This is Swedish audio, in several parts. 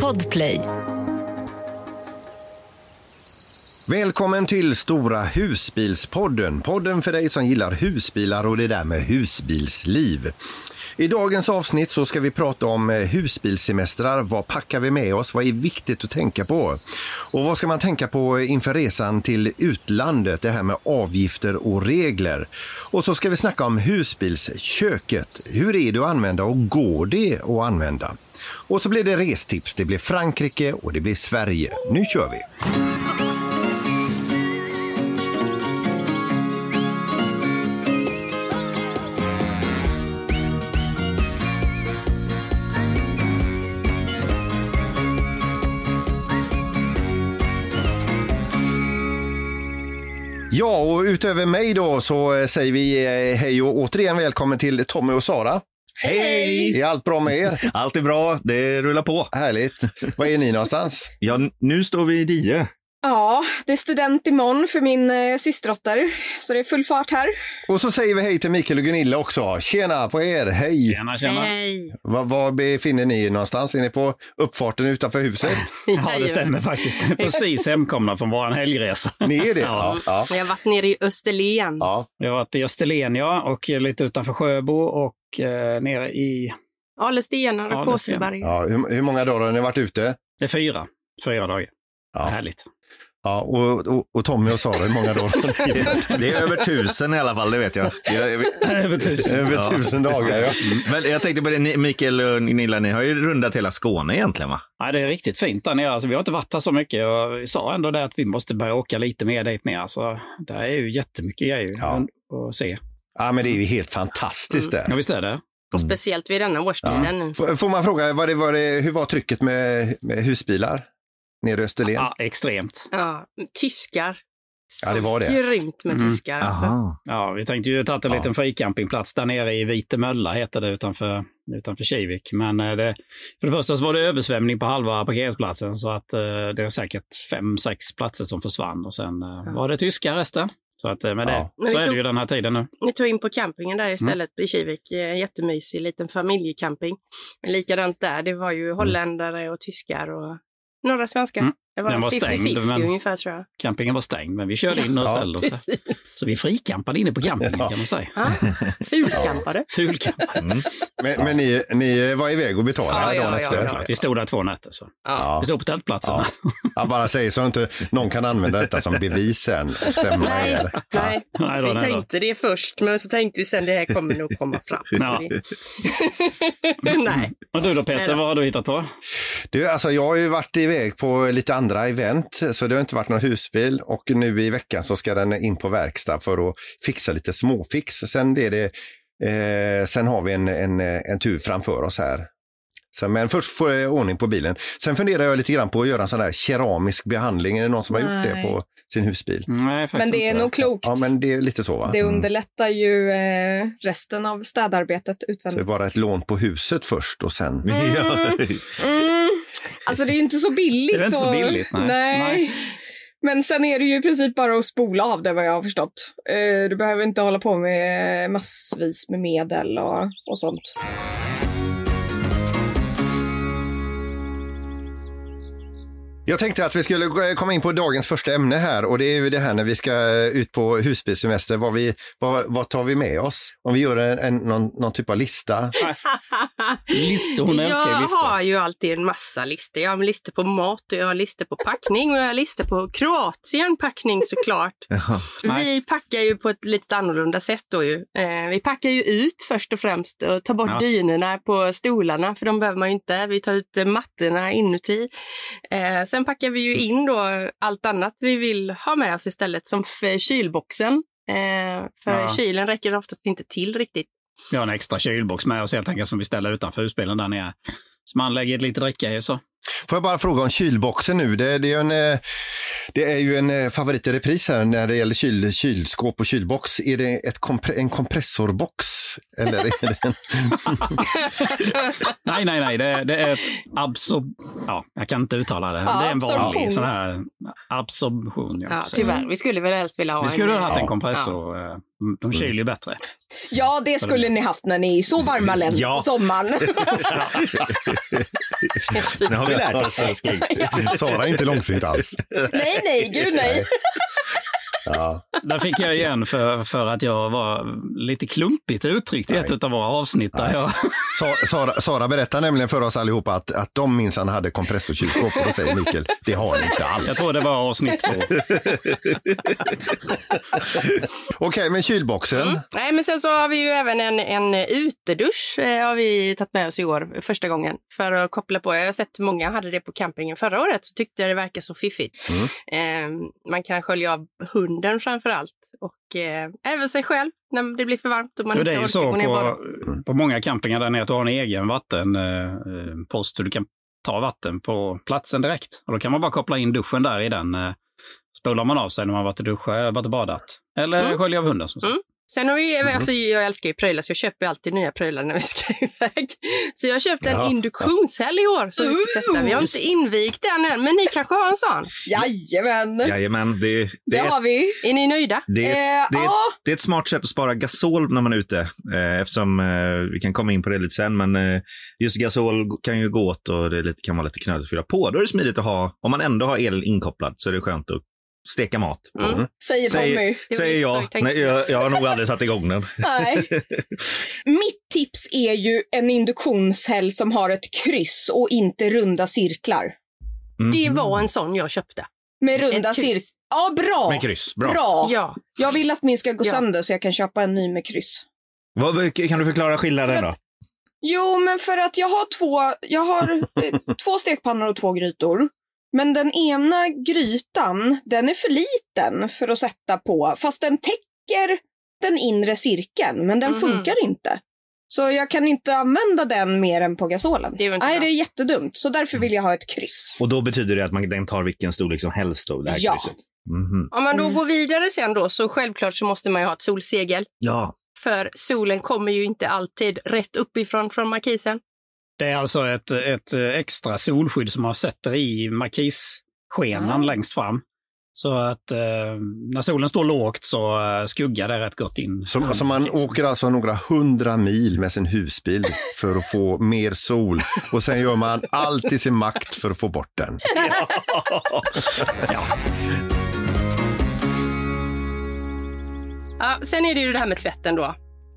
Podplay. Välkommen till Stora husbilspodden. Podden för dig som gillar husbilar och det där med husbilsliv. I dagens avsnitt så ska vi prata om eh, husbilssemestrar. husbilsemestrar. Vad packar vi med oss? Vad är viktigt att tänka på? Och vad ska man tänka på eh, inför resan till utlandet? Det här med avgifter och regler. Och så ska vi snacka om husbilsköket. Hur är det att använda och går det att använda? Och så blir det restips. Det blir Frankrike och det blir Sverige. Nu kör vi! Ja, och utöver mig då så säger vi eh, hej och återigen välkommen till Tommy och Sara. Hej! Är allt bra med er? Allt är bra, det rullar på. Härligt. Var är ni någonstans? Ja, nu står vi i Die. Ja, det är student imorgon för min eh, systerdotter, så det är full fart här. Och så säger vi hej till Mikael och Gunilla också. Tjena på er, hej! Tjena, tjena. Hej! Var, var befinner ni er någonstans? Är ni på uppfarten utanför huset? Ja, det stämmer faktiskt. Precis hemkomna från vår helgresa. Ni är det? Ja. ja. Jag har varit nere i Österlen. ja. Vi har varit i Österlen, ja, och lite utanför Sjöbo och eh, nere i... Alestenar och. Kåseberg. ja. Hur, hur många dagar har ni varit ute? Det är fyra. Fyra dagar. Ja. Härligt. Ja, och, och, och Tommy och Sara, hur många dagar? Det är över tusen i alla fall, det vet jag. jag, jag Över tusen. Över Ja. tusen dagar, ja. men jag tänkte på det, ni- Mikael och Gunilla, ni har ju rundat hela Skåne egentligen va? Ja, det är riktigt fint där nere. Alltså, vi har inte varit där så mycket och vi sa ändå det att vi måste börja åka lite mer dit ner. Så det är ju jättemycket grejer Ja. att se. Ja, men det är ju helt fantastiskt det. Ja, visst är det? Och speciellt vid denna årstiden nu. Får man fråga, var det, var det, hur var trycket med, med husbilar nere i Österlen? Ja, extremt. Ja, tyskar. Så Ja, det var det. grymt med Mm. tyskar. Alltså. Ja, vi tänkte ju ta en Ja. liten fricampingplats där nere i Vitemölla, heter det, utanför, utanför Kivik. Men eh, det, för det första så var det översvämning på halva parkeringsplatsen, så att eh, det var säkert fem, sex platser som försvann och sen eh, var det tyska resten. Så att eh, med det, Ja. Men så är det ju den här tiden nu. Ni tog in på campingen Mm. där istället i Kivik. Eh, Jättemysig liten familjecamping. Men likadant där, det var ju holländare och tyskar och några svenskar. Mm. Det var, Den var 50-50 stängd, men- ungefär tror jag. Campingen var stängd, men vi körde in och Ja. ställde oss där. Så vi fricampade inne på campingen Ja. kan man säga. Ah, fulcampade. Fulcampade. Mm. Men, men ni, ni var iväg och betalade Ja, dagen ja, ja, efter? ja. Vi stod där två nätter. Så. Ja. Vi stod på tältplatserna. Ja. Jag bara säger så inte någon kan använda detta som bevis sen och stämma Nej, er. nej. Nej då, Vi nej tänkte det först, men så tänkte vi sen det här kommer nog komma fram. Så Ja. vi... Nej. Och du då Nej Peter, då. vad har du hittat på? Du, alltså jag har ju varit iväg på lite andra event, så det har inte varit någon husbil och nu i veckan så ska den in på verkstad för att fixa lite småfix. Sen, är det, eh, sen har vi en, en, en tur framför oss här. Så, men först får jag ordning på bilen. Sen funderar jag lite grann på att göra en sån där keramisk behandling. Är det någon som har gjort det Nej. på sin husbil? Nej, faktiskt Men det är inte. nog klokt. Ja, men det är lite så va? Det Mm. underlättar ju eh, resten av städarbetet Så det är utvändigt. bara ett lån på huset först och sen... Ja. Mm. Alltså det är ju inte så billigt. Det är inte så och- billigt, nej. Nej. Men sen är det ju i princip bara att spola av det vad jag har förstått. Eh, du behöver inte hålla på med massvis med medel och, och sånt. Jag tänkte att vi skulle komma in på dagens första ämne här och det är ju det här när vi ska ut på husbilsemester. Vad, vi, vad, vad tar vi med oss? Om vi gör en, en, någon, någon typ av lista. Listor, hon älskar ju jag listor. har ju alltid en massa listor. Jag har listor på mat och jag har listor på packning och jag har listor på Kroatien packning såklart. Vi packar ju på ett lite annorlunda sätt då ju. Eh, vi packar ju ut först och främst och tar bort Ja. dynorna på stolarna för de behöver man ju inte. Vi tar ut eh, mattorna inuti. Eh, sen packar vi ju in då allt annat vi vill ha med oss istället som kylboxen. Eh, för Ja. kylen räcker oftast inte till riktigt. Vi har en extra kylbox med oss helt enkelt som vi ställer utanför husbilen där nere. Så man lägger lite dricka i så. Får jag bara fråga om kylboxen nu? Det, det, är, en, eh, det är ju en eh, favorit i repris här när det gäller kyl, kylskåp och kylbox. Är det ett kompre, en kompressorbox? Eller är det en... Nej, nej, nej. Det, det är ett absor... Ja, jag kan inte uttala det. Ja, det är en vanlig sån här Absorption, ja. Ja, tyvärr. Vi skulle väl helst vilja ha Vi skulle en... ha haft en Ja. kompressor. eh, De kyler ju bättre. Ja, det skulle ni haft när ni är i så varma länder Ja. på sommaren. Nu har vi lärt oss älskling. Sara är inte långsint alls. nej, nej, gud nej. Ja. Där fick jag igen för, för att jag var lite klumpigt uttryckt i ett av våra avsnitt. Där jag, Sa- Sara, Sara berättar nämligen för oss allihopa att, att de minsann hade kompressorkylskåp och då säger Mikael, det har ni inte alls. jag tror det var avsnitt två. Okej, men kylboxen. Nej, men sen så har vi ju även en, en utedusch eh, har vi tagit med oss i år första gången för att koppla på. Jag har sett många hade det på campingen förra året så tyckte jag det verkar så fiffigt. Eh, man kan skölja av hunden framför allt och eh, även sig själv när det blir för varmt och man Jo, det inte är ju så på, på många campingar där nere att du har en egen vattenpost så du kan ta vatten på platsen direkt. Och då kan man bara koppla in duschen där i den. eh, Spolar man av sig när man varit och duschat, varit och badat. Eller Mm. skölja av hunden som sagt. Mm. Sen har vi, alltså jag älskar ju prylar så jag köper alltid nya prylar när vi ska iväg. Så jag har köpt en Ja. induktionshäll i år som vi ska testa. Vi har inte invigt den än, men ni kanske har en sån? Jajamän, Jajamän, det, det, det är, har vi. Är ni nöjda? det, Eh, är, det, är, ja, det är ett smart sätt att spara gasol när man är ute. Eh, eftersom, eh, vi kan komma in på det lite sen, men eh, just gasol kan ju gå åt och det är lite, kan vara lite knöligt att fylla på. Då är det smidigt att ha, om man ändå har el inkopplad så är det skönt att steka mat. på. Mm. säger Tommy. Säger, säger jag. Nej, jag. Jag har nog aldrig satt igång den. Nej. Mitt tips är ju en induktionshäll som har ett kryss och inte runda cirklar. Mm. Det var en sån jag köpte. Med runda cirklar. Ja, bra. Med kryss. Bra. Bra. Ja. Jag vill att min ska gå Ja. sönder så jag kan köpa en ny med kryss. Vad, kan du förklara skillnaden För då? Jo, men för att jag har två, jag har eh, två stekpannor och två grytor. Men den ena grytan, den är för liten för att sätta på, fast den täcker den inre cirkeln, men den Mhm. funkar inte. Så jag kan inte använda den mer än på gasolen. Det är Nej, bra. det är jättedumt. Så därför vill jag ha ett kryss. Och då betyder det att man, den tar vilken storlek som helst då, det här Ja. krysset? Mhm. Om man då Mm. går vidare sen då så självklart så måste man ju ha ett solsegel. Ja. För solen kommer ju inte alltid rätt uppifrån från markisen. Det är alltså ett, ett extra solskydd som man sätter i markisskenan Ah. längst fram. Så att eh, när solen står lågt så eh, skuggar det rätt gott in. Så, under så man åker alltså några hundra mil med sin husbil för att få mer sol och sen gör man allt i sin makt för att få bort den. ja. Ja, sen är det ju det här med tvätten då.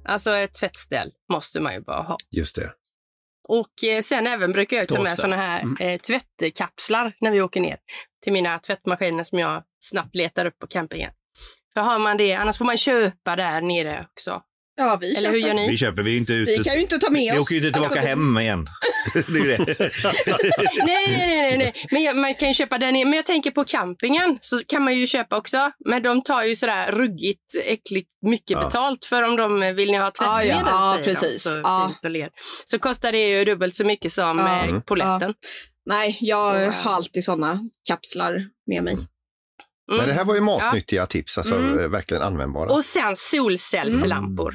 Alltså ett tvättställ måste man ju bara ha. Just det. Och eh, sen även brukar jag ta med såna här Mm. eh, tvättkapslar när vi åker ner till mina tvättmaskiner som jag snabbt letar upp på campingen. För har man det, annars får man köpa där nere också. Ja, vi Eller hur gör Vi ni? köper, vi är inte ute. Vi kan ju inte ta med Vi oss... åker ju inte tillbaka Alltså, hem igen. det är det. nej, nej, nej, nej. Men jag, man kan ju köpa nere. Men jag tänker på campingen så kan man ju köpa också. Men de tar ju sådär ruggigt, äckligt mycket Ja. betalt för om de vill ni ha tvättmedel. Ja, ja, säger precis. De, så, Ja. ler. så kostar det ju dubbelt så mycket som Ja. eh, Mm. poletten. Nej, jag Så- har alltid såna kapslar med mig. Mm. Men det här var ju matnyttiga tips, alltså Mm. eh, verkligen användbara. Och sen solcellslampor.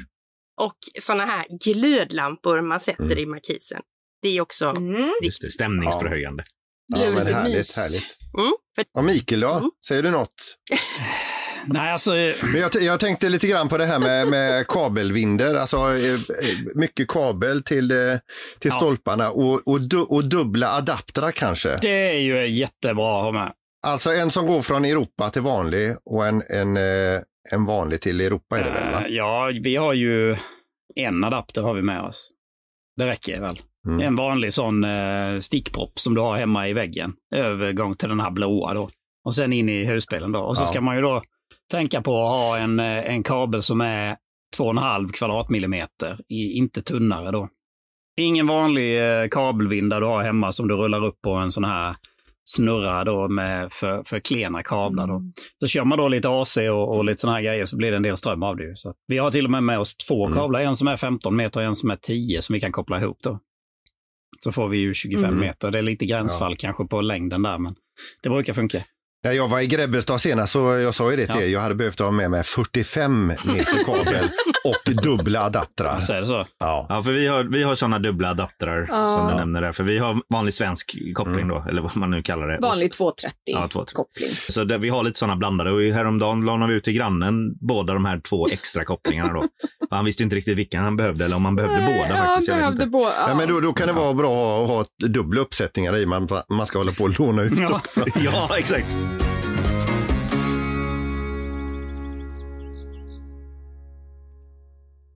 Och såna här glödlampor man sätter Mm. i markisen. Det är också... Mm. Just det, stämningsförhöjande. ja, blir men härligt, mys. härligt. Mm, för, Och Mikael då? Mm. Säger du något? Nej, alltså, eh, Men jag, jag tänkte lite grann på det här med, med kabelvinder, alltså eh, eh, mycket kabel till, till Ja. stolparna och, och, du, och dubbla adaptrar kanske. det är ju jättebra att ha med. Alltså en som går från Europa till vanlig och en, en, eh, en vanlig till Europa är det väl? Va? Eh, Ja, vi har ju en adapter har vi med oss. Det räcker väl. Mm. En vanlig sån eh, stickpropp som du har hemma i väggen. Övergång till den här blåa då. Och sen in i husbilen då. Och så Ja. ska man ju då tänka på att ha en, en kabel som är 2,5 kvadratmillimeter, i, inte tunnare då. Ingen vanlig kabelvinda du har hemma som du rullar upp på en sån här snurra då med för, för klena kablar då. Så kör man då lite AC och, och lite såna här grejer så blir det en del ström av det. ju. Så vi har till och med med oss två Mm. kablar, en som är 15 meter och en som är 10 som vi kan koppla ihop då. Så får vi ju 25 Mm. meter. Det är lite gränsfall kanske på längden där, men det brukar funka. När jag var i Grebbestad senast så jag sa ju det till Ja. er, jag hade behövt ha med mig 45 meter kabel och dubbla adaptrar. Så är det så. Ja. Ja, för vi har, vi har sådana dubbla adaptrar Ja. som du nämner där. För vi har vanlig svensk koppling då, eller vad man nu kallar det. Vanlig 230 Ja, 230. koppling. Så där, vi har lite sådana blandade och häromdagen lånade vi ut till grannen båda de här två extra kopplingarna då. För han visste inte riktigt vilken han behövde eller om han behövde båda ja, faktiskt. Jag vet behövde inte. båda. Ja, men då, då kan det vara bra att ha dubbla uppsättningar i, man, man ska hålla på och låna ut Ja. också. ja, exakt.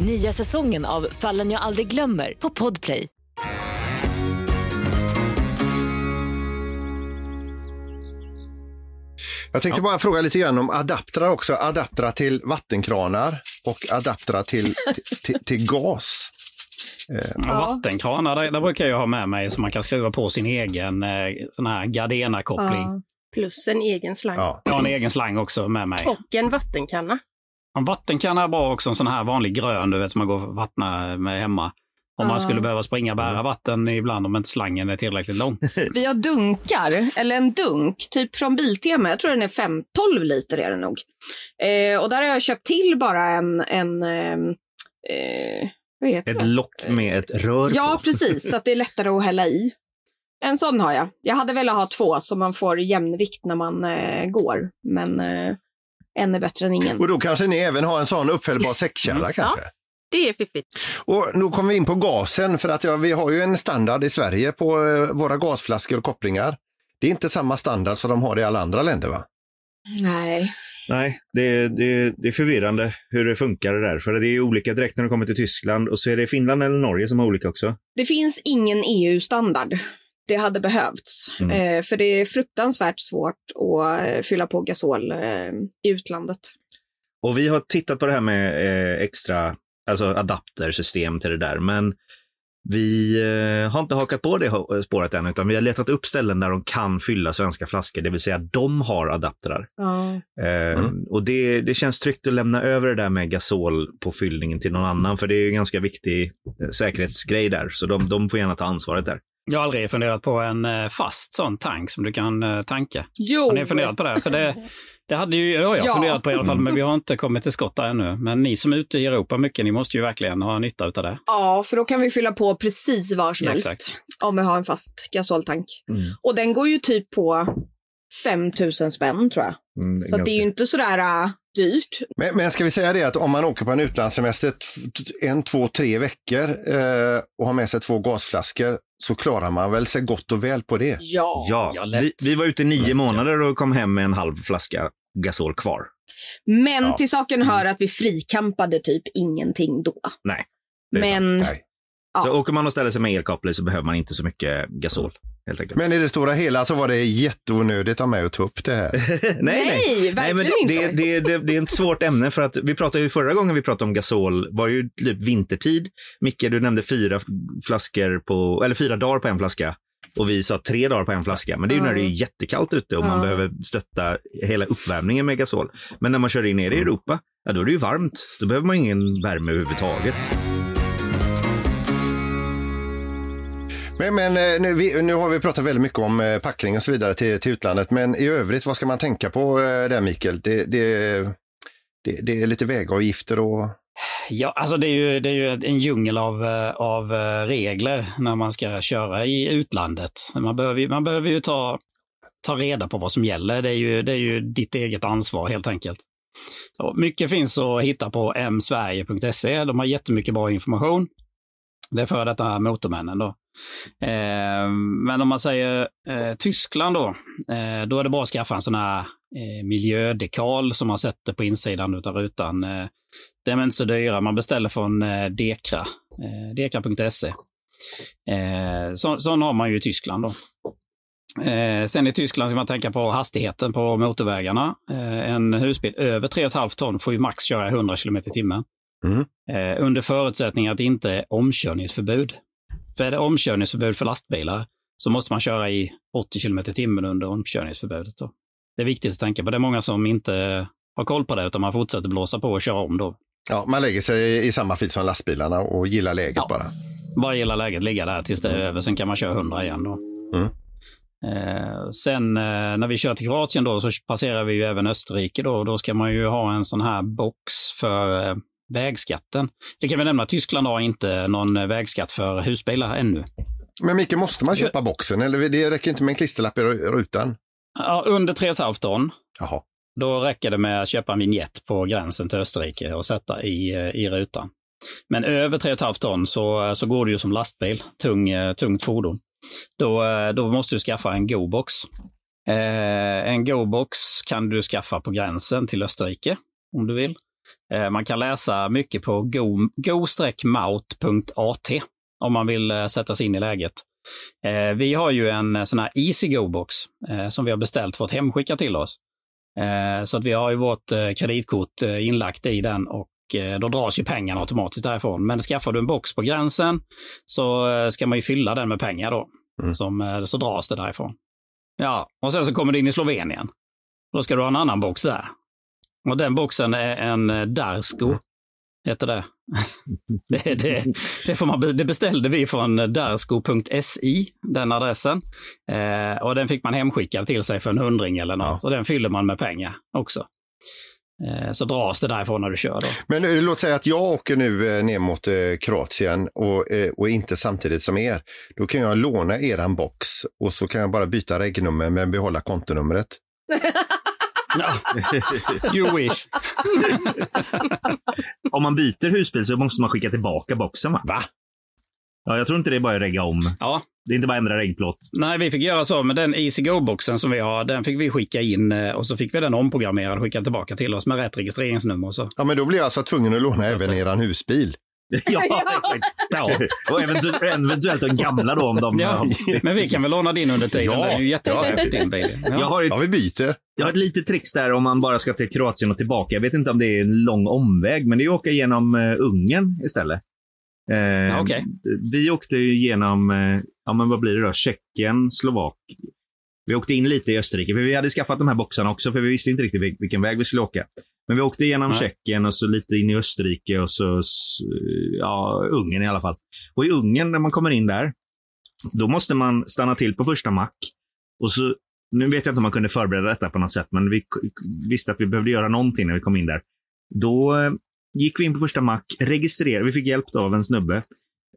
Nya säsongen av Fallen jag aldrig glömmer på Podplay. Jag tänkte bara fråga lite grann om adaptrar också. Adaptrar till vattenkranar och adaptrar till, till, till gas. Ja. Vattenkranar, där, där brukar jag ha med mig så man kan skruva på sin egen eh, sån här Gardena-koppling. Ja. Plus en egen slang. Ja. Jag har en egen slang också med mig. Och en vattenkanna. En vattenkanna är bra också, en sån här vanlig grön du vet som man går och vattnar med hemma. Om man skulle behöva springa och bära vatten ibland om inte slangen är tillräckligt lång. Vi har dunkar, eller en dunk, typ från Biltema. Jag tror den är 5, 12 liter är den nog. Eh, och där har jag köpt till bara en, en ehm, eh, vad heter Ett det? lock med ett rör Ja, på. precis, så att det är lättare att hälla i. En sån har jag. Jag hade velat ha två så man får jämnvikt när man eh, går. Men eh, en är bättre än ingen. Och då kanske ni även har en sån uppfällbar säckkärra Mm. kanske? Det är fiffigt. Och nu kommer vi in på gasen för att ja, vi har ju en standard i Sverige på eh, våra gasflaskor och kopplingar. Det är inte samma standard som de har i alla andra länder va? Nej. Nej, det, det, det är förvirrande hur det funkar det där. För det är olika direkt när det kommer till Tyskland och så är det Finland eller Norge som har olika också. Det finns ingen EU-standard. Det hade behövts. Mm. Eh, för det är fruktansvärt svårt att eh, fylla på gasol eh, i utlandet. Och vi har tittat på det här med eh, extra alltså adaptersystem till det där, men vi eh, har inte hakat på det spåret än, utan vi har letat upp ställen där de kan fylla svenska flaskor, det vill säga de har adaptrar. Ja. Eh, Mm. Och det, det känns tryggt att lämna över det där med gasol på fyllningen till någon annan, för det är ju en ganska viktig säkerhetsgrej där, så de, de får gärna ta ansvaret där. Jag har aldrig funderat på en eh, fast sån tank som du kan eh, tanka. Jo. Har ni funderat på det? För det, det hade ju det har jag Ja. funderat på i alla fall, men vi har inte kommit till skott där ännu. Men ni som är ute i Europa mycket, ni måste ju verkligen ha nytta av det. Ja, för då kan vi fylla på precis var som Ja, helst. exakt. Om vi har en fast gasoltank. Mm. Och den går ju typ på 5 000 spänn tror jag. Mm, Så det är ju inte sådär äh, dyrt. Men, men ska vi säga det att om man åker på en utlandssemester en, två, tre veckor eh, och har med sig två gasflaskor så klarar man väl sig gott och väl på det. Ja. Ja, Ja, vi, vi var ute nio Lätt, månader och kom hem med en halv flaska gasol kvar. Men Ja. till saken hör att vi frikampade typ ingenting då. Nej, det är Men Nej. Ja. Så åker man och ställer sig med elkoppel så behöver man inte så mycket gasol. Helt enkelt. Men i det stora hela så var det jätteonödigt av mig att ta upp det här. nej, nej. verkligen men inte. det, det, det, det är ett svårt ämne för att vi pratade ju förra gången vi pratade om gasol var ju typ vintertid. Micke, du nämnde fyra flaskor på, eller fyra dagar på en flaska. Och vi sa tre dagar på en flaska. Men det är ju när det är jättekallt ute och man behöver stötta hela uppvärmningen med gasol. Men när man kör in ner i Europa, ja då är det ju varmt. Då behöver man ingen värme överhuvudtaget. Men, men eh, nu, vi, nu har vi pratat väldigt mycket om eh, packning och så vidare till, till utlandet. Men i övrigt, vad ska man tänka på eh, där Mikael? Det, det, det, det är lite vägavgifter och... Ja, alltså det är ju, det är ju en djungel av, av regler när man ska köra i utlandet. Man behöver, ju- man behöver ju ta, ta reda på vad som gäller. Det är, ju, det är ju ditt eget ansvar helt enkelt. Så mycket finns att hitta på msverige.se. De har jättemycket bra information. Det är före detta motormännen då. Eh, men om man säger eh, Tyskland då, eh, då är det bara att skaffa en sån här eh, miljödekal som man sätter på insidan av rutan. Eh, De är inte så dyra, man beställer från eh, Dekra, dekra.se. Eh, så, sån har man ju i Tyskland då. Eh, sen i Tyskland ska man tänka på hastigheten på motorvägarna. Eh, en husbil över 3,5 ton får ju max köra 100 km i timmen. Mm. Eh, under förutsättning att det inte är omkörningsförbud. För är det omkörningsförbud för lastbilar så måste man köra i 80 km i timmen under omkörningsförbudet. Då. Det är viktigt att tänka på. Det är många som inte har koll på det utan man fortsätter blåsa på och köra om då. Ja, man lägger sig i samma fil som lastbilarna och gillar läget Ja. bara. Bara gillar läget, ligga där tills det är över. Sen kan man köra 100 igen då. Mm. Eh, sen eh, när vi kör till Kroatien då så passerar vi ju även Österrike då. Då ska man ju ha en sån här box för eh, vägskatten. Det kan vi nämna, Tyskland har inte någon eh, vägskatt för husbilar ännu. Men Micke, måste man köpa boxen eller det räcker inte med en klisterlapp i rutan? Ja, under 3,5 ton, Jaha. då räcker det med att köpa en vignett på gränsen till Österrike och sätta i, eh, i rutan. Men över 3,5 ton så, så går det ju som lastbil, tung, eh, tungt fordon. Då, eh, då måste du skaffa en GoBox. Eh, en GoBox kan du skaffa på gränsen till Österrike om du vill. Eh, man kan läsa mycket på go- go-maut.at om man vill eh, sätta sig in i läget. Eh, vi har ju en sån här Easy Go-box som vi har beställt fått hemskickat till oss. Så att vi har ju vårt kreditkort inlagt i den och då dras ju pengarna automatiskt därifrån. Men skaffar du en box på gränsen så ska man ju fylla den med pengar då. Mm. Som, så dras det därifrån. Ja, och sen så kommer du in i Slovenien. Då ska du ha en annan box där. Och den boxen är en eh, Darsko, heter det. det, det, det, får man, det beställde vi från darsko.si, den adressen. Eh, och den fick man hemskickad till sig för en hundring eller något. Ja. Och den fyller man med pengar också. Eh, så dras det därifrån när du kör. Då. Men eh, låt säga att jag åker nu eh, ner mot Kroatien och, och inte samtidigt som er. Då kan jag låna eran box och så kan jag bara byta regnummer men behålla kontonumret. You wish. Om man byter husbil så måste man skicka tillbaka boxen va? Va? Ja, jag tror inte det är bara att regga om. Ja, Det är inte bara att ändra reggplåt. Nej, vi fick göra så med den Easy Go-boxen som vi har. Den fick vi skicka in eh, och så fick vi den omprogrammerad och skickad tillbaka till oss med rätt registreringsnummer. Och så. Ja, men då blir jag alltså tvungen att låna även eran husbil. ja, exakt. Ja. Och eventuellt, eventuellt den gamla då om de... Ja, men vi kan väl låna din under tiden. Ja. Det är ju jättefränt din bil. Jag Ja. har, ett, Ja, vi byter. jag har ett litet trix där om man bara ska till Kroatien och tillbaka. Jag vet inte om det är en lång omväg, men det är att åka genom uh, Ungern istället. Eh, Ja, okej. Vi åkte ju genom, eh, ja men vad blir det då, Tjeckien, Slovak. Vi åkte in lite i Österrike, för vi hade skaffat de här boxarna också, för vi visste inte riktigt vil- vilken väg vi skulle åka. Men vi åkte igenom Nej. Tjeckien och så lite in i Österrike och så, ja, Ungern i alla fall. Och i Ungern, när man kommer in där, då måste man stanna till på första mack. Och så, nu vet jag inte om man kunde förbereda detta på något sätt, men vi visste att vi behövde göra någonting när vi kom in där. Då eh, gick vi in på första mack, registrerade, vi fick hjälp av en snubbe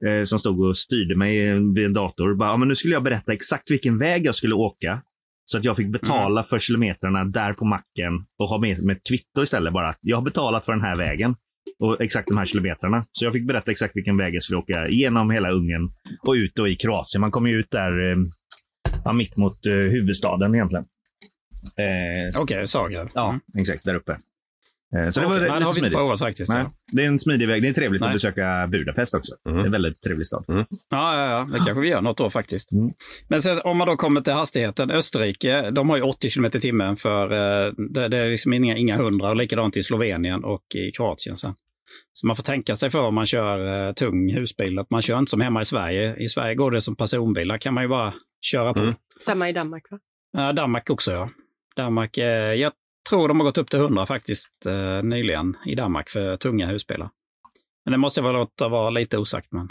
eh, som stod och styrde mig vid en dator. Bara, ja, men nu skulle jag berätta exakt vilken väg jag skulle åka. Så att jag fick betala för kilometrarna där på macken och ha med, med ett kvitto istället bara. Jag har betalat för den här vägen och exakt de här kilometrarna. Så jag fick berätta exakt vilken väg jag skulle åka genom hela Ungern och ut då i Kroatien. Man kommer ju ut där eh, ja, mitt mot eh, huvudstaden egentligen. Eh, Okej, Zagreb. Ja, Mm. exakt. Där uppe. Eh, Så det var det lite har vi inte smidigt. provat faktiskt. Nej, Ja. det är en smidig väg. Det är trevligt Nej. att besöka Budapest också. Mm. Det är en väldigt trevlig stad. Ja, ja, ja, det kanske vi gör något år faktiskt. Mm. Men sen, om man då kommer till hastigheten, Österrike, de har ju 80 km i timmen för eh, det, det är liksom inga, inga hundra och likadant i Slovenien och i Kroatien sen. Så man får tänka sig för om man kör eh, tung husbil, att man kör inte som hemma i Sverige. I Sverige går det som personbil, där kan man ju bara köra på. Mm. Samma i Danmark va? Ja, Danmark också ja. Danmark, jag tror de har gått upp till 100 faktiskt eh, nyligen i Danmark för tunga husbilar. Men det måste jag väl låta vara lite osagt. Men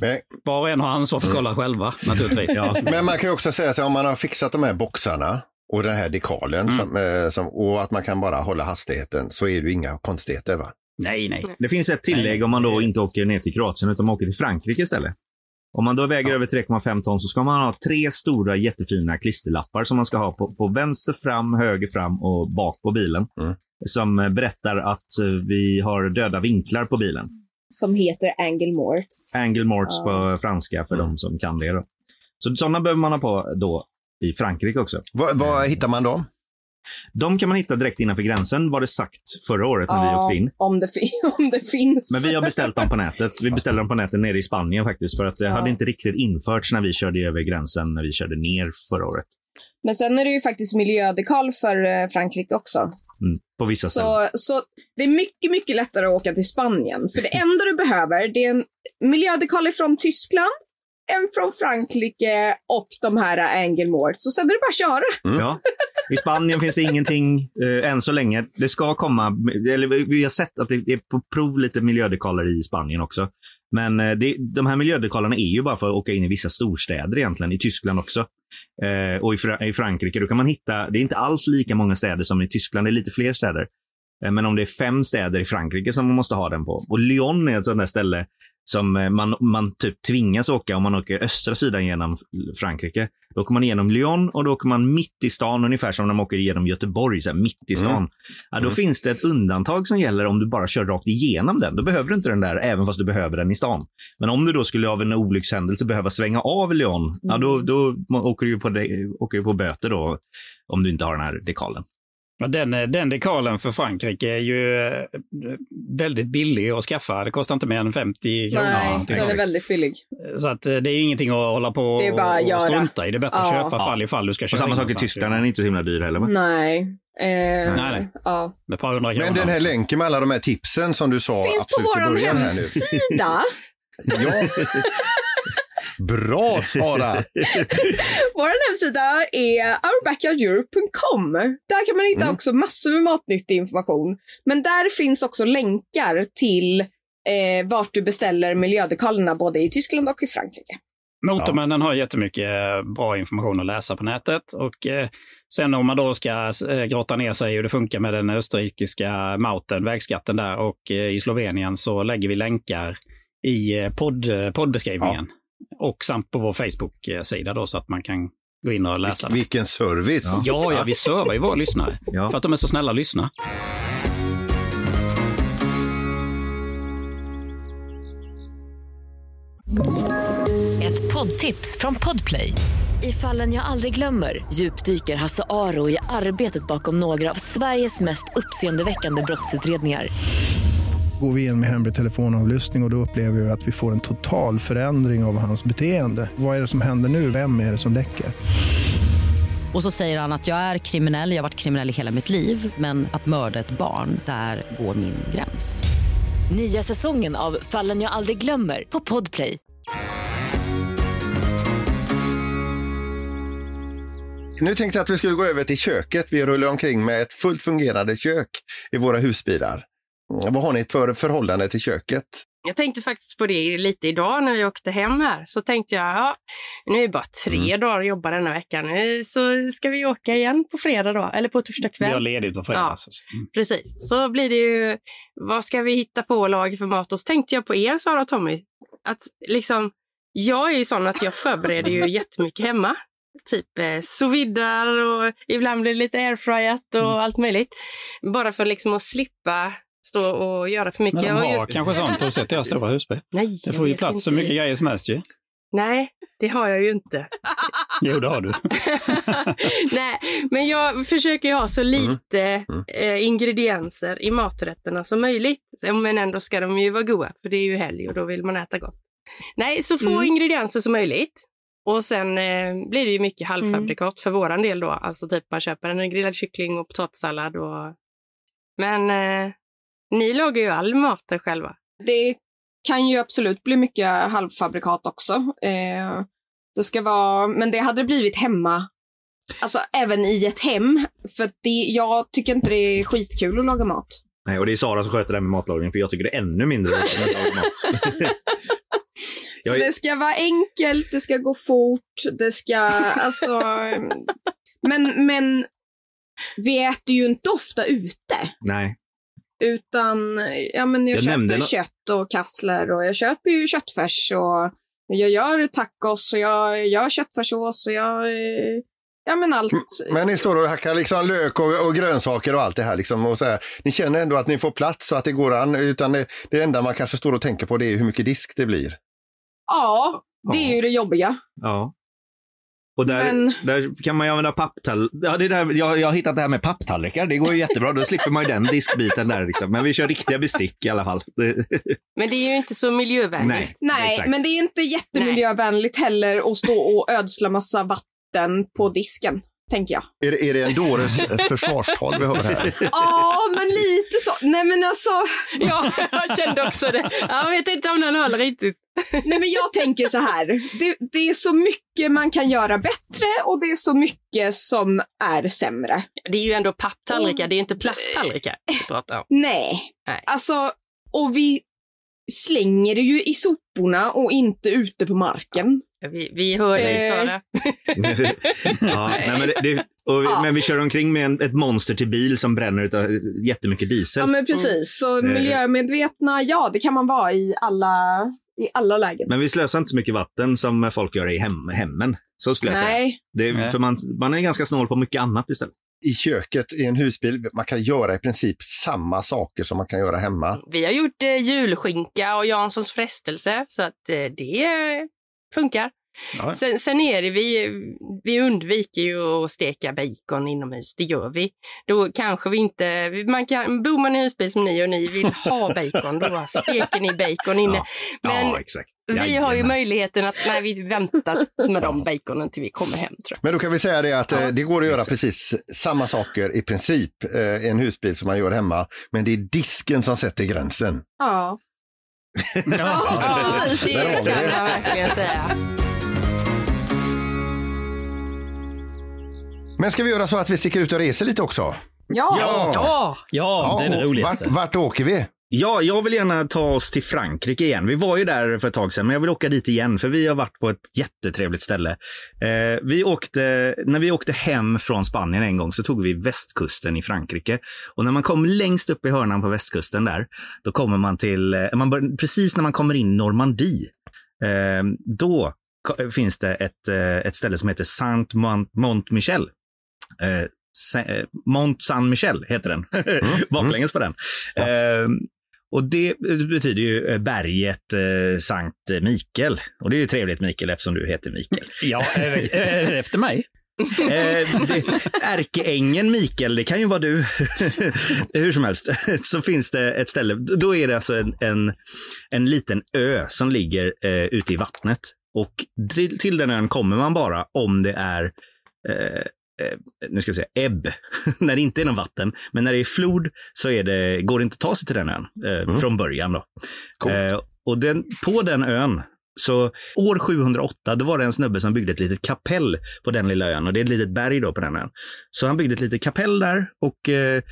Men, var och en har ansvar för att kolla själva naturligtvis. Ja. men man kan ju också säga att om man har fixat de här boxarna och den här dekalen Mm. som, eh, som, och att man kan bara hålla hastigheten så är det ju inga konstigheter. Va? Nej, nej. Det finns ett tillägg Nej. om man då inte åker ner till Kroatien utan man åker till Frankrike istället. Om man då väger Ja. över 3,5 ton så ska man ha tre stora jättefina klisterlappar som man ska ha på, på vänster fram, höger fram och bak på bilen. Mm. Som eh, berättar att eh, vi har döda vinklar på bilen. Som heter Angle Morts. Angle morts Ja. på franska för de som kan det. Då. Så sådana behöver man ha på då i Frankrike också. Var, var hittar man dem? De kan man hitta direkt innanför gränsen, var det sagt förra året när vi Ja, åkte in. om det, om det finns. Men vi har beställt dem på nätet. Vi beställde dem på nätet nere i Spanien faktiskt. För att det Ja. hade inte riktigt införts när vi körde över gränsen, när vi körde ner förra året. Men sen är det ju faktiskt miljödekal för eh, Frankrike också. Mm. På vissa ställen. Så, så det är mycket, mycket lättare att åka till Spanien. För det enda du behöver det är en miljödekal från Tyskland, en från Frankrike och de här Angelmort. Så sen är det bara att köra. Mm. Ja. I Spanien finns det ingenting eh, än så länge. Det ska komma, eller vi- har sett att det är på prov lite miljödekaler i Spanien också. Men eh, det, de här miljödekalerna är ju bara för att åka in i vissa storstäder egentligen, i Tyskland också. Eh, och i, i Frankrike, då kan man hitta, det är inte alls lika många städer som i Tyskland, det är lite fler städer. Eh, men om det är fem städer i Frankrike som man måste ha den på. Och Lyon är ett sånt där ställe som eh, man, man typ tvingas åka om man åker östra sidan genom Frankrike. Då åker man igenom Lyon och då åker man mitt i stan, ungefär som när man åker genom Göteborg, så här, mitt i stan. Mm. Ja, då Mm. finns det ett undantag som gäller om du bara kör rakt igenom den. Då behöver du inte den där, även fast du behöver den i stan. Men om du då skulle av en olyckshändelse behöva svänga av Lyon, ja, då, då må- åker du på, åker du på böter då, om du inte har den här dekalen. Den, eh, den dekalen för Frankrike är ju eh, väldigt billig att skaffa. Det kostar inte mer än 50 kronor. Nej, den är väldigt billig. Så att eh, det är ingenting att hålla på Det är bara att och göra. strunta i. Det är bättre att Ja. köpa fall ifall du ska Och köra samma sak i. Tyskland, den är inte så himla dyr heller va? Nej. Eh, Nej, nej. Ja. Med par hundra kronor. Men den här länken med alla de här tipsen som du sa Finns på i vår början här nu. hemsida. Ja. Bra Sara! Vår hemsida är ourbackyardeurope.com. Där kan man hitta Mm. också massor med matnyttig information. Men där finns också länkar till eh, vart du beställer miljödekalerna både i Tyskland och i Frankrike. Motormännen har jättemycket eh, bra information att läsa på nätet. Och eh, sen om man då ska eh, grotta ner sig hur det funkar med den österrikiska mauten, vägskatten där, och eh, i Slovenien så lägger vi länkar i eh, podd, eh, poddbeskrivningen. Och samt på vår Facebook-sida då så att man kan gå in och läsa det. Vilken service! Ja, ja, vi servar ju våra lyssnare. Ja. För att de är så snälla att lyssna. Ett poddtips från Podplay. I fallen jag aldrig glömmer djupdyker Hasse Aro i arbetet bakom några av Sveriges mest uppseendeväckande brottsutredningar. Går vi in med hemlig telefonavlyssning och, och då upplever vi att vi får en total förändring av hans beteende. Vad är det som händer nu? Vem är det som läcker? Och så säger han att jag är kriminell, jag har varit kriminell i hela mitt liv men att mörda ett barn, där går min gräns. Nya säsongen av Fallen jag aldrig glömmer på Podplay. Nu tänkte jag att vi skulle gå över till köket. Vi rullar omkring med ett fullt fungerande kök i våra husbilar. Vad har ni för förhållande till köket? Jag tänkte faktiskt på det lite idag när jag åkte hem här. Så tänkte jag, ja, nu är det bara tre Mm. dagar att jobba denna veckan. Nu så ska vi åka igen på fredag då, eller på torsdag Vi har kväll. ledigt på fredag. alltså. Mm. Precis. Så blir det ju, vad ska vi hitta på laga för mat? Och så tänkte jag på er, Sara och Tommy. Att liksom, jag är ju sån att jag förbereder ju jättemycket hemma. Typ eh, sous vidar och ibland blir det lite airfryat och Mm. allt möjligt. Bara för liksom att slippa stå och göra för mycket. Men de Och har just- kanske sånt. Har sett deras stora husbil. Nej, Det jag får ju plats så mycket grejer som helst ju. Nej, det har jag ju inte. Jo, det har du. Nej, men jag försöker ju ha så lite Mm. Eh, ingredienser i maträtterna som möjligt. Men ändå ska de ju vara goda, för det är ju helg och då vill man äta gott. Nej, så få Mm. ingredienser som möjligt. Och sen eh, blir det ju mycket halvfabrikat för våran del då. Alltså typ man köper en grillad kyckling och potatissallad och... Men eh, ni lagar ju all maten själva. Det kan ju absolut bli mycket halvfabrikat också. Eh, det ska vara, men det hade blivit hemma. Alltså även i ett hem. För det, jag tycker inte det är skitkul att laga mat. Nej, och det är Sara som sköter det här med matlagning, för jag tycker det är ännu mindre roligt än att laga mat. Så är- det ska vara enkelt, det ska gå fort, det ska, alltså... men, men vi äter ju inte ofta ute. Nej, Utan, ja men jag, Jag köper kött och kassler och jag köper ju köttfärs och jag gör tacos och jag gör köttfärssås och jag, ja men allt. Men ni står och hackar liksom lök och, och grönsaker och allt det här. Liksom och så här. Ni känner ändå att ni får plats så att det går an. Utan det, det enda man kanske står och tänker på det är hur mycket disk det blir. Ja, det är Ja. ju det jobbiga. ja. Och där, Men- där kan man ju använda papptall. Ja, det är där, jag, jag har hittat det här med papptallrikar. Det går ju jättebra. Då slipper man ju den diskbiten där. Liksom. Men vi kör riktiga bestick i alla fall. Men det är ju inte så miljövänligt. Nej, Nej, exakt. men det är inte jättemiljövänligt heller att stå och ödsla massa vatten på disken, tänker jag. Är, det- är det en dåres försvarstal vi hör här? Ja, men lite så. Nej, men alltså. Ja, jag kände också det. Jag vet inte om den håller riktigt. Nej, men jag tänker så här. Det, det är så mycket man kan göra bättre och det är så mycket som är sämre. Det är ju ändå papptallrikar, det är inte plasttallrikar vi pratar om. Nej, Nej. alltså, och vi slänger det ju i soporna och inte ute på marken. Vi, vi hör dig Eh. Sara. ja, nej, men, det, det, och vi, Ja. men vi kör omkring med en, ett monster till bil som bränner utav jättemycket diesel. Ja, men precis. Så Eh. miljömedvetna, ja, det kan man vara i alla, i alla lägen. Men vi slösar inte så mycket vatten som folk gör i hem, hemmen. Så skulle jag säga. Nej, Det, Nej. för man, man är ganska snål på mycket annat istället. I köket i en husbil, man kan göra i princip samma saker som man kan göra hemma. Vi har gjort eh, julskinka och Janssons frestelse, så att eh, det eh, funkar. Ja. Sen, sen är det, vi, vi undviker ju att steka bacon inomhus, det gör vi. Då kanske vi inte, man kan, bor man i husbil som ni och ni vill ha bacon, då steker ni bacon inne. Ja. Men ja, exakt. vi har ju möjligheten att, nej vi väntar med de baconen till vi kommer hem tror jag. Men då kan vi säga det att eh, det går att göra precis samma saker i princip eh, i en husbil som man gör hemma. Men det är disken som sätter gränsen. ja. Ja. Precis, det kan man verkligen säga. Men ska vi göra så att vi sticker ut och reser lite också? Ja. Ja, ja, det är det roligaste. Vart, vart åker vi? Ja, jag vill gärna ta oss till Frankrike igen. Vi var ju där för ett tag sedan, men jag vill åka dit igen för vi har varit på ett jättetrevligt ställe. Eh, vi åkte, när vi åkte hem från Spanien en gång så tog vi västkusten i Frankrike. Och när man kom längst upp i hörnan på västkusten där, då kommer man till, eh, man bör, precis när man kommer in Normandie, eh, då finns det ett, eh, ett ställe som heter Saint Mont- Mont-Michel. Eh, eh, Mont Saint-Michel heter den. Baklänges på den. Eh, och det betyder ju eh, berget eh, Sankt Mikael. Och det är ju trevligt Mikael eftersom du heter Mikael. Ja, efter mig? Eh, det, ärkeängeln Mikael, det kan ju vara du. Hur som helst, så finns det ett ställe. Då är det alltså en, en, en liten ö som ligger eh, ute i vattnet. Och till, till den ön kommer man bara om det är eh, nu ska vi säga ebb, när det inte är någon vatten. Men när det är flod så är det, går det inte att ta sig till den ön eh, från början. Då. Coolt. Eh, och den, på den ön, så år 708, då var det en snubbe som byggde ett litet kapell på den lilla ön. Och det är ett litet berg då på den ön. Så han byggde ett litet kapell där och eh,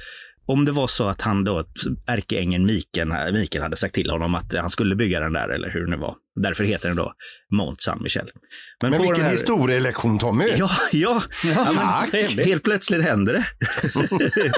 om det var så att han då, ärkeängeln Mikael, Mikael hade sagt till honom att han skulle bygga den där eller hur det nu var. Därför heter den då Mont Saint Michel. Men på vilken här- historielektion Tommy! Ja, ja. ja men tack. Trevligt. Helt plötsligt händer det.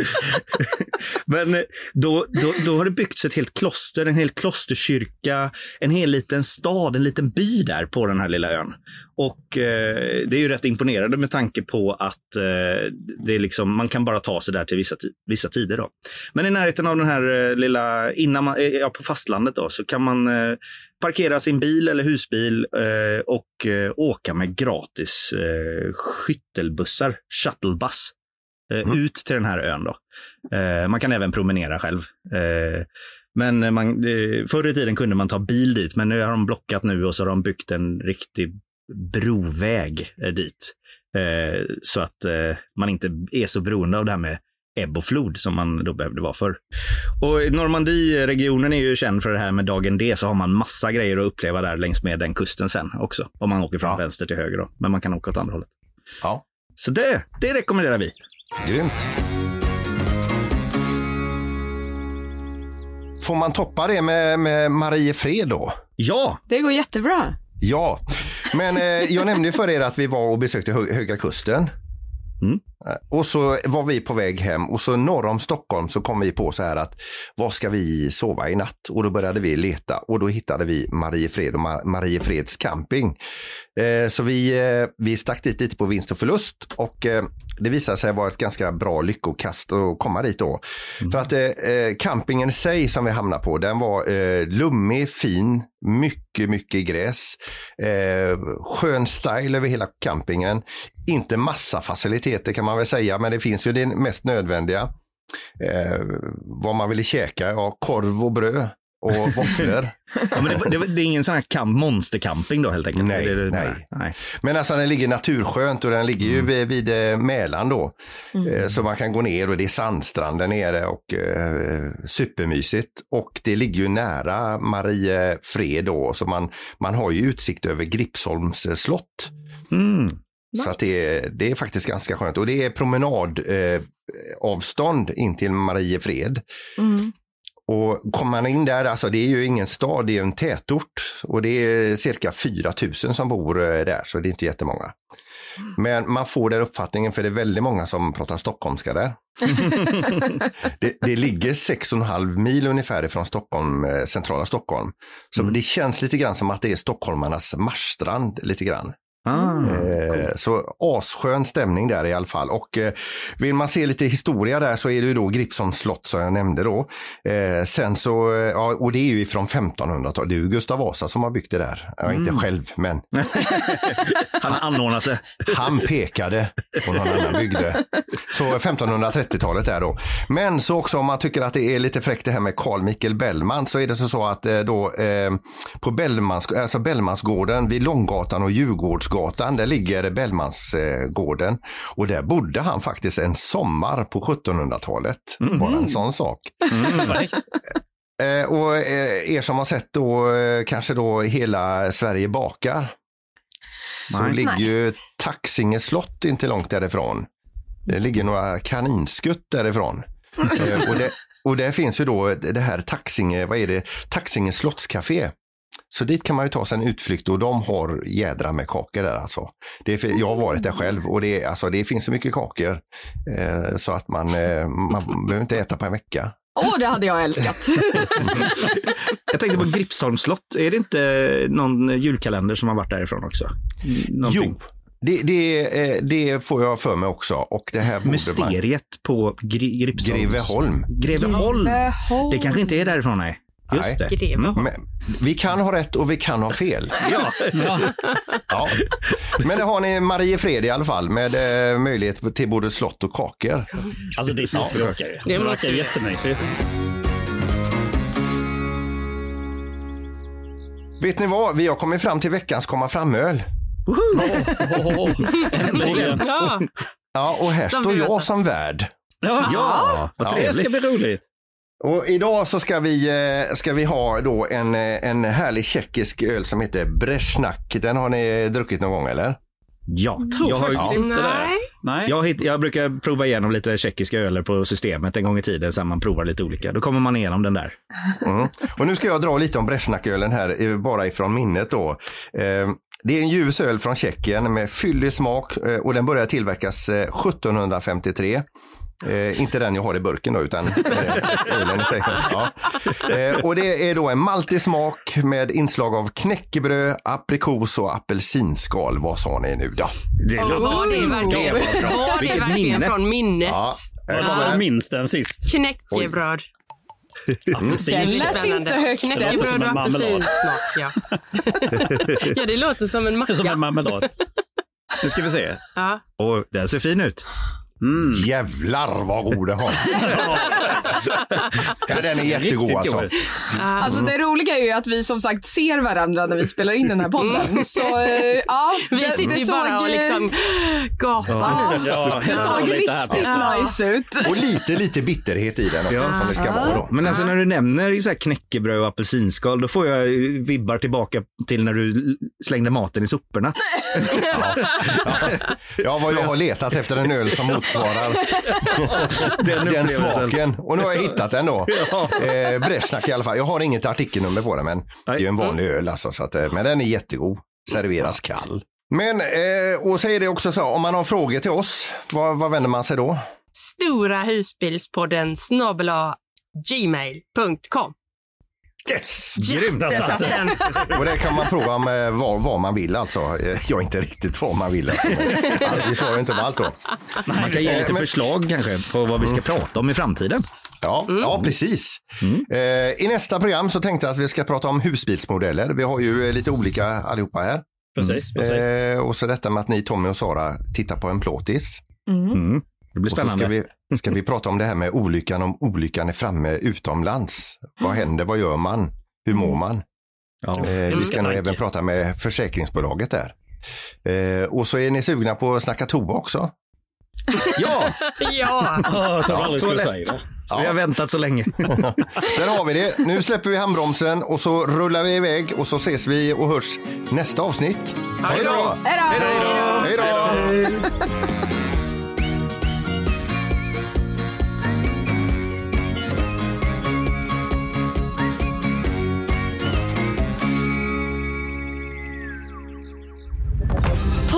men eh, då, då, då har det byggts ett helt kloster, en hel klosterkyrka, en hel liten stad, en liten by där på den här lilla ön. Och eh, det är ju rätt imponerande med tanke på att eh, det är liksom, man kan bara ta sig där till vissa, vissa tider. Då. Men i närheten av den här eh, lilla, innan man, eh, ja, på fastlandet då, så kan man eh, parkera sin bil eller husbil eh, och eh, åka med gratis eh, skyttelbussar, shuttlebus, eh, ut till den här ön. Då. Eh, man kan även promenera själv. Eh, men man, förr i tiden kunde man ta bil dit, men nu har de blockat nu och så har de byggt en riktig broväg dit. Så att man inte är så beroende av det här med ebb och flod som man då behövde vara förr. Och i Normandie-regionen är ju känd för det här med dagen D, så har man massa grejer att uppleva där längs med den kusten sen också. Om man åker från Ja. vänster till höger då. Men man kan åka åt andra hållet. Ja, Så det, det rekommenderar vi. grymt. Får man toppa det med, med Mariefred då? Ja, Det går jättebra. Ja, men eh, jag nämnde ju för er att vi var och besökte Hö Höga Kusten. Mm. Och så var vi på väg hem och så norr om Stockholm så kom vi på så här att var ska vi sova i natt? Och då började vi leta och då hittade vi Mariefred och Ma Mariefreds camping. Eh, så vi, eh, vi stack dit lite på vinst och förlust och eh, det visade sig vara ett ganska bra lyckokast att komma dit då. För att eh, eh, campingen i sig som vi hamnade på, den var eh, lummig, fin, mycket, mycket gräs. Skön style över hela campingen. Inte massa faciliteter kan man väl säga, men det finns ju det mest nödvändiga. Eh, vad man ville käka, ja, korv och bröd och våfflor. Ja, men det, det, det är ingen sån här camp, monstercamping då helt enkelt? Nej, det, nej. nej. Men alltså den ligger naturskönt och den ligger ju vid, vid eh, Mälaren då. Eh, Så man kan gå ner och det är sandstrand där nere och eh, supermysigt. Och det ligger ju nära Mariefred då, så man, man har ju utsikt över Gripsholms eh, slott. Mm. Så att det, är- det är faktiskt ganska skönt. Och det är promenadavstånd eh, in till Mariefred. Mm. Och kommer man in där, alltså det är ju ingen stad, det är en tätort. Och det är cirka 4 000 som bor eh, där, så det är inte jättemånga. Men man får den uppfattningen, för det är väldigt många som pratar stockholmska där. det, det ligger 6,5 mil ungefär ifrån Stockholm, eh, centrala Stockholm. Så det känns lite grann som att det är stockholmarnas marschstrand lite grann. Ah, Eh, Så asskön stämning där i alla fall. Och eh, vill man se lite historia där så är det ju då Gripsholms slott som jag nämnde då. Eh, sen så, eh, ja, och det är ju från 1500-talet. Det är ju Gustav Vasa som har byggt det där. Ja, inte själv, men Han har anordnat det. han pekade och någon annan byggde. Så 1530-talet där då. Men så också om man tycker att det är lite fräckt det här med Carl Michael Bellman så är det så, så att eh, då på Bellmans, alltså Bellmansgården vid Långgatan och Djurgårdsgatan där ligger Bellmansgården. Och där bodde han faktiskt en sommar på 1700-talet. Bara en sån sak. Eh, och eh, er som har sett då eh, kanske då hela Sverige bakar. Så Nej. ligger ju Taxinge slott inte långt därifrån. Det ligger några kaninskutt därifrån. och, det, och där finns ju då det här Taxinge, vad är det, Taxinge slottscafé. Så dit kan man ju ta sig en utflykt och de har jädra med kakor där alltså. Det är, för- jag har varit där själv och det, är, alltså, det finns så mycket kakor eh, så att man, eh, man behöver inte äta på en vecka. Åh, det hade jag älskat. Jag tänkte på Gripsholms slott. Är det inte någon julkalender som har varit därifrån också? Någonting. Jo, det, det, eh, det får jag för mig också. Och det här borde man... Mysteriet på Gri Gripsholms... Greveholm. Greveholm. Greveholm. Det kanske inte är därifrån, nej. Just Nej. det. Greveholm. Men, vi kan ha rätt och vi kan ha fel. Ja. Ja. Men det har ni Mariefred i alla fall med eh, möjlighet till både slott och kakor. Alltså det måste vi åka ju. Det verkar jättemysigt. Vet ni vad? Vi har kommit fram till veckans komma fram-öl. Äntligen. Ja, Ja, och här Som står jag som värd. Ja, Ja, vad Ja, det ska trevligt. bli roligt. Och idag så ska vi, eh, ska vi ha då en, eh, en härlig tjeckisk öl som heter Brezhnak. Den har ni druckit någon gång eller? Ja, jag, har, faktiskt ja. inte det. Nej. Nej. jag, hitt- jag brukar prova igenom lite tjeckiska öler på systemet en gång i tiden, sen man provar lite olika. Då kommer man igenom den där. Mm. Och nu ska jag dra lite om Brezhnak-ölen här, eh, bara ifrån minnet då. Det är en ljus öl från Tjeckien med fyllig smak och den började tillverkas eh, 1753. Eh, inte den jag har i burken då, utan eh, ölen i sig. Ja. Eh, och det är då en maltig smak med inslag av knäckebröd, aprikos och apelsinskal. Vad sa ni nu då? Det Oh. Var det verkligen, var det verkligen minne. från minnet? Ja, Jag kommer var den. minst den sist. Knäckebröd. Apelsin. Den lät inte högt. Det låter som Knäckebröd en och marmelad. apelsinsmak, ja. ja, det låter som en macka. Som en marmelad. Nu ska vi se. Ja. Och den ser fin ut. Mm. Jävlar vad god den var. ja, den är jättegod alltså. god. Alltså det roliga är ju att vi som sagt ser varandra när vi spelar in den här podden. Så eh, ja, Vi det, sitter det ju såg, bara och eh, liksom gapar ja, nu. Ja, det ja, såg riktigt Ja. nice ut. Och lite, lite bitterhet i den också, som det ska vara då. Men alltså när du nämner så här knäckebröd och apelsinskal, då får jag vibbar tillbaka till när du slängde maten i soporna. Ja, vad jag har letat efter en öl som motsvarar Den den smaken. Och nu har jag hittat den då. Ja. Eh, Brezhnak i alla fall. Jag har inget artikelnummer på den, men det är ju en vanlig öl alltså. Så att, eh, men den är jättegod. Serveras kall. Men, eh, och så är det också så, om man har frågor till oss, vad, vad vänder man sig då? Stora husbilspodden snabel gmail.com. Yes! Grymt! Där satt den. Och det kan man fråga om eh, vad, vad man vill alltså. Eh, Jag är inte riktigt vad man vill. Alltså. Vi svarar inte på allt då. Man kan ge lite Men- förslag kanske på vad vi ska prata om i framtiden. Ja, ja precis. Eh, I nästa program så tänkte jag att vi ska prata om husbilsmodeller. Vi har ju eh, lite olika allihopa här. Precis, precis. Eh, och så detta med att ni, Tommy och Sara, tittar på en plåtis. Mm. Det blir Och så ska spännande. vi, ska vi prata om det här med olyckan, om olyckan är framme utomlands. Vad händer, vad gör man, hur mår man? Ja. Eh, vi ska nog även prata med försäkringsbolaget där. Eh, och så är ni sugna på att snacka toa också. ja, Ja, Ja, jag Ja, aldrig skulle säga det. så vi har väntat så länge. Där har vi det. Nu släpper vi handbromsen och så rullar vi iväg och så ses vi och hörs nästa avsnitt. Hej då! Hej då!